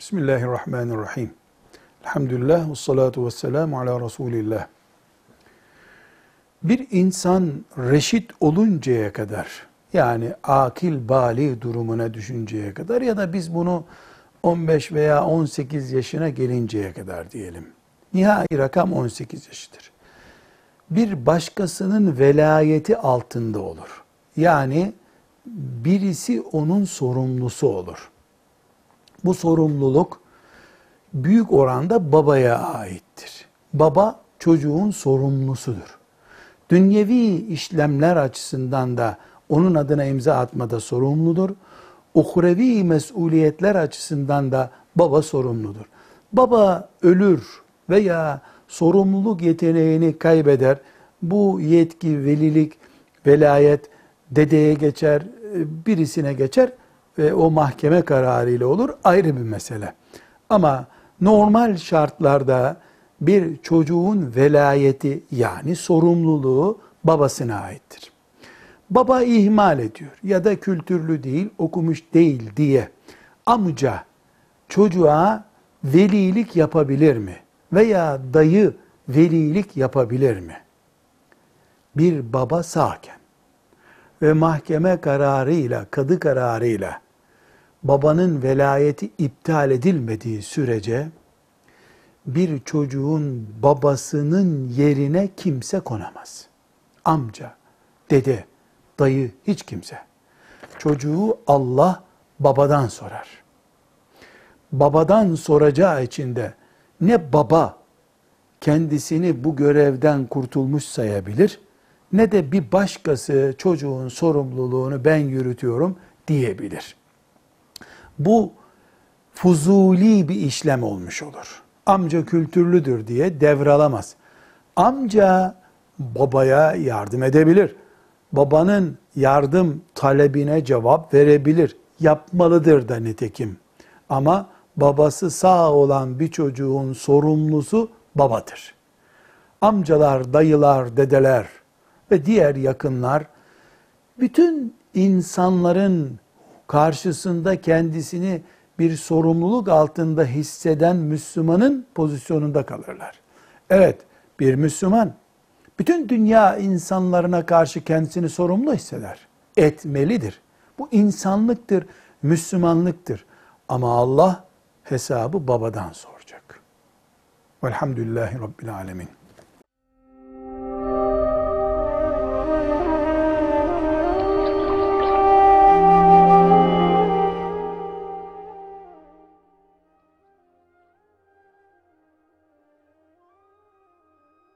Bismillahirrahmanirrahim. Elhamdülillah ve salatu ve selamu ala Resulillah. Bir insan reşit oluncaya kadar, yani akil bali durumuna düşünceye kadar ya da biz bunu 15 veya 18 yaşına gelinceye kadar diyelim. Nihai rakam 18 yaşıdır. Bir başkasının velayeti altında olur. Yani birisi onun sorumlusu olur. Bu sorumluluk büyük oranda babaya aittir. Baba çocuğun sorumlusudur. Dünyevi işlemler açısından da onun adına imza atmada sorumludur. Uhrevi mesuliyetler açısından da baba sorumludur. Baba ölür veya sorumluluk yeteneğini kaybeder. Bu yetki, velilik, velayet dedeye geçer, birisine geçer ve o mahkeme kararıyla olur ayrı bir mesele. Ama normal şartlarda bir çocuğun velayeti yani sorumluluğu babasına aittir. Baba ihmal ediyor ya da kültürlü değil, okumuş değil diye amca çocuğa velilik yapabilir mi? Veya dayı velilik yapabilir mi? Bir baba sağken ve mahkeme kararıyla, kadı kararıyla babanın velayeti iptal edilmediği sürece bir çocuğun babasının yerine kimse konamaz. Amca, dede, dayı hiç kimse. Çocuğu Allah babadan sorar. Babadan soracağı için de ne baba kendisini bu görevden kurtulmuş sayabilir ne de bir başkası çocuğun sorumluluğunu ben yürütüyorum diyebilir. Bu fuzuli bir işlem olmuş olur. Amca kültürlüdür diye devralamaz. Amca babaya yardım edebilir. Babanın yardım talebine cevap verebilir. Yapmalıdır da nitekim. Ama babası sağ olan bir çocuğun sorumlusu babadır. Amcalar, dayılar, dedeler ve diğer yakınlar bütün insanların karşısında kendisini bir sorumluluk altında hisseden Müslümanın pozisyonunda kalırlar. Evet, bir Müslüman bütün dünya insanlarına karşı kendisini sorumlu hisseder. Etmelidir. Bu insanlıktır, Müslümanlıktır. Ama Allah hesabı babadan soracak. Velhamdülillahi Rabbil Alemin.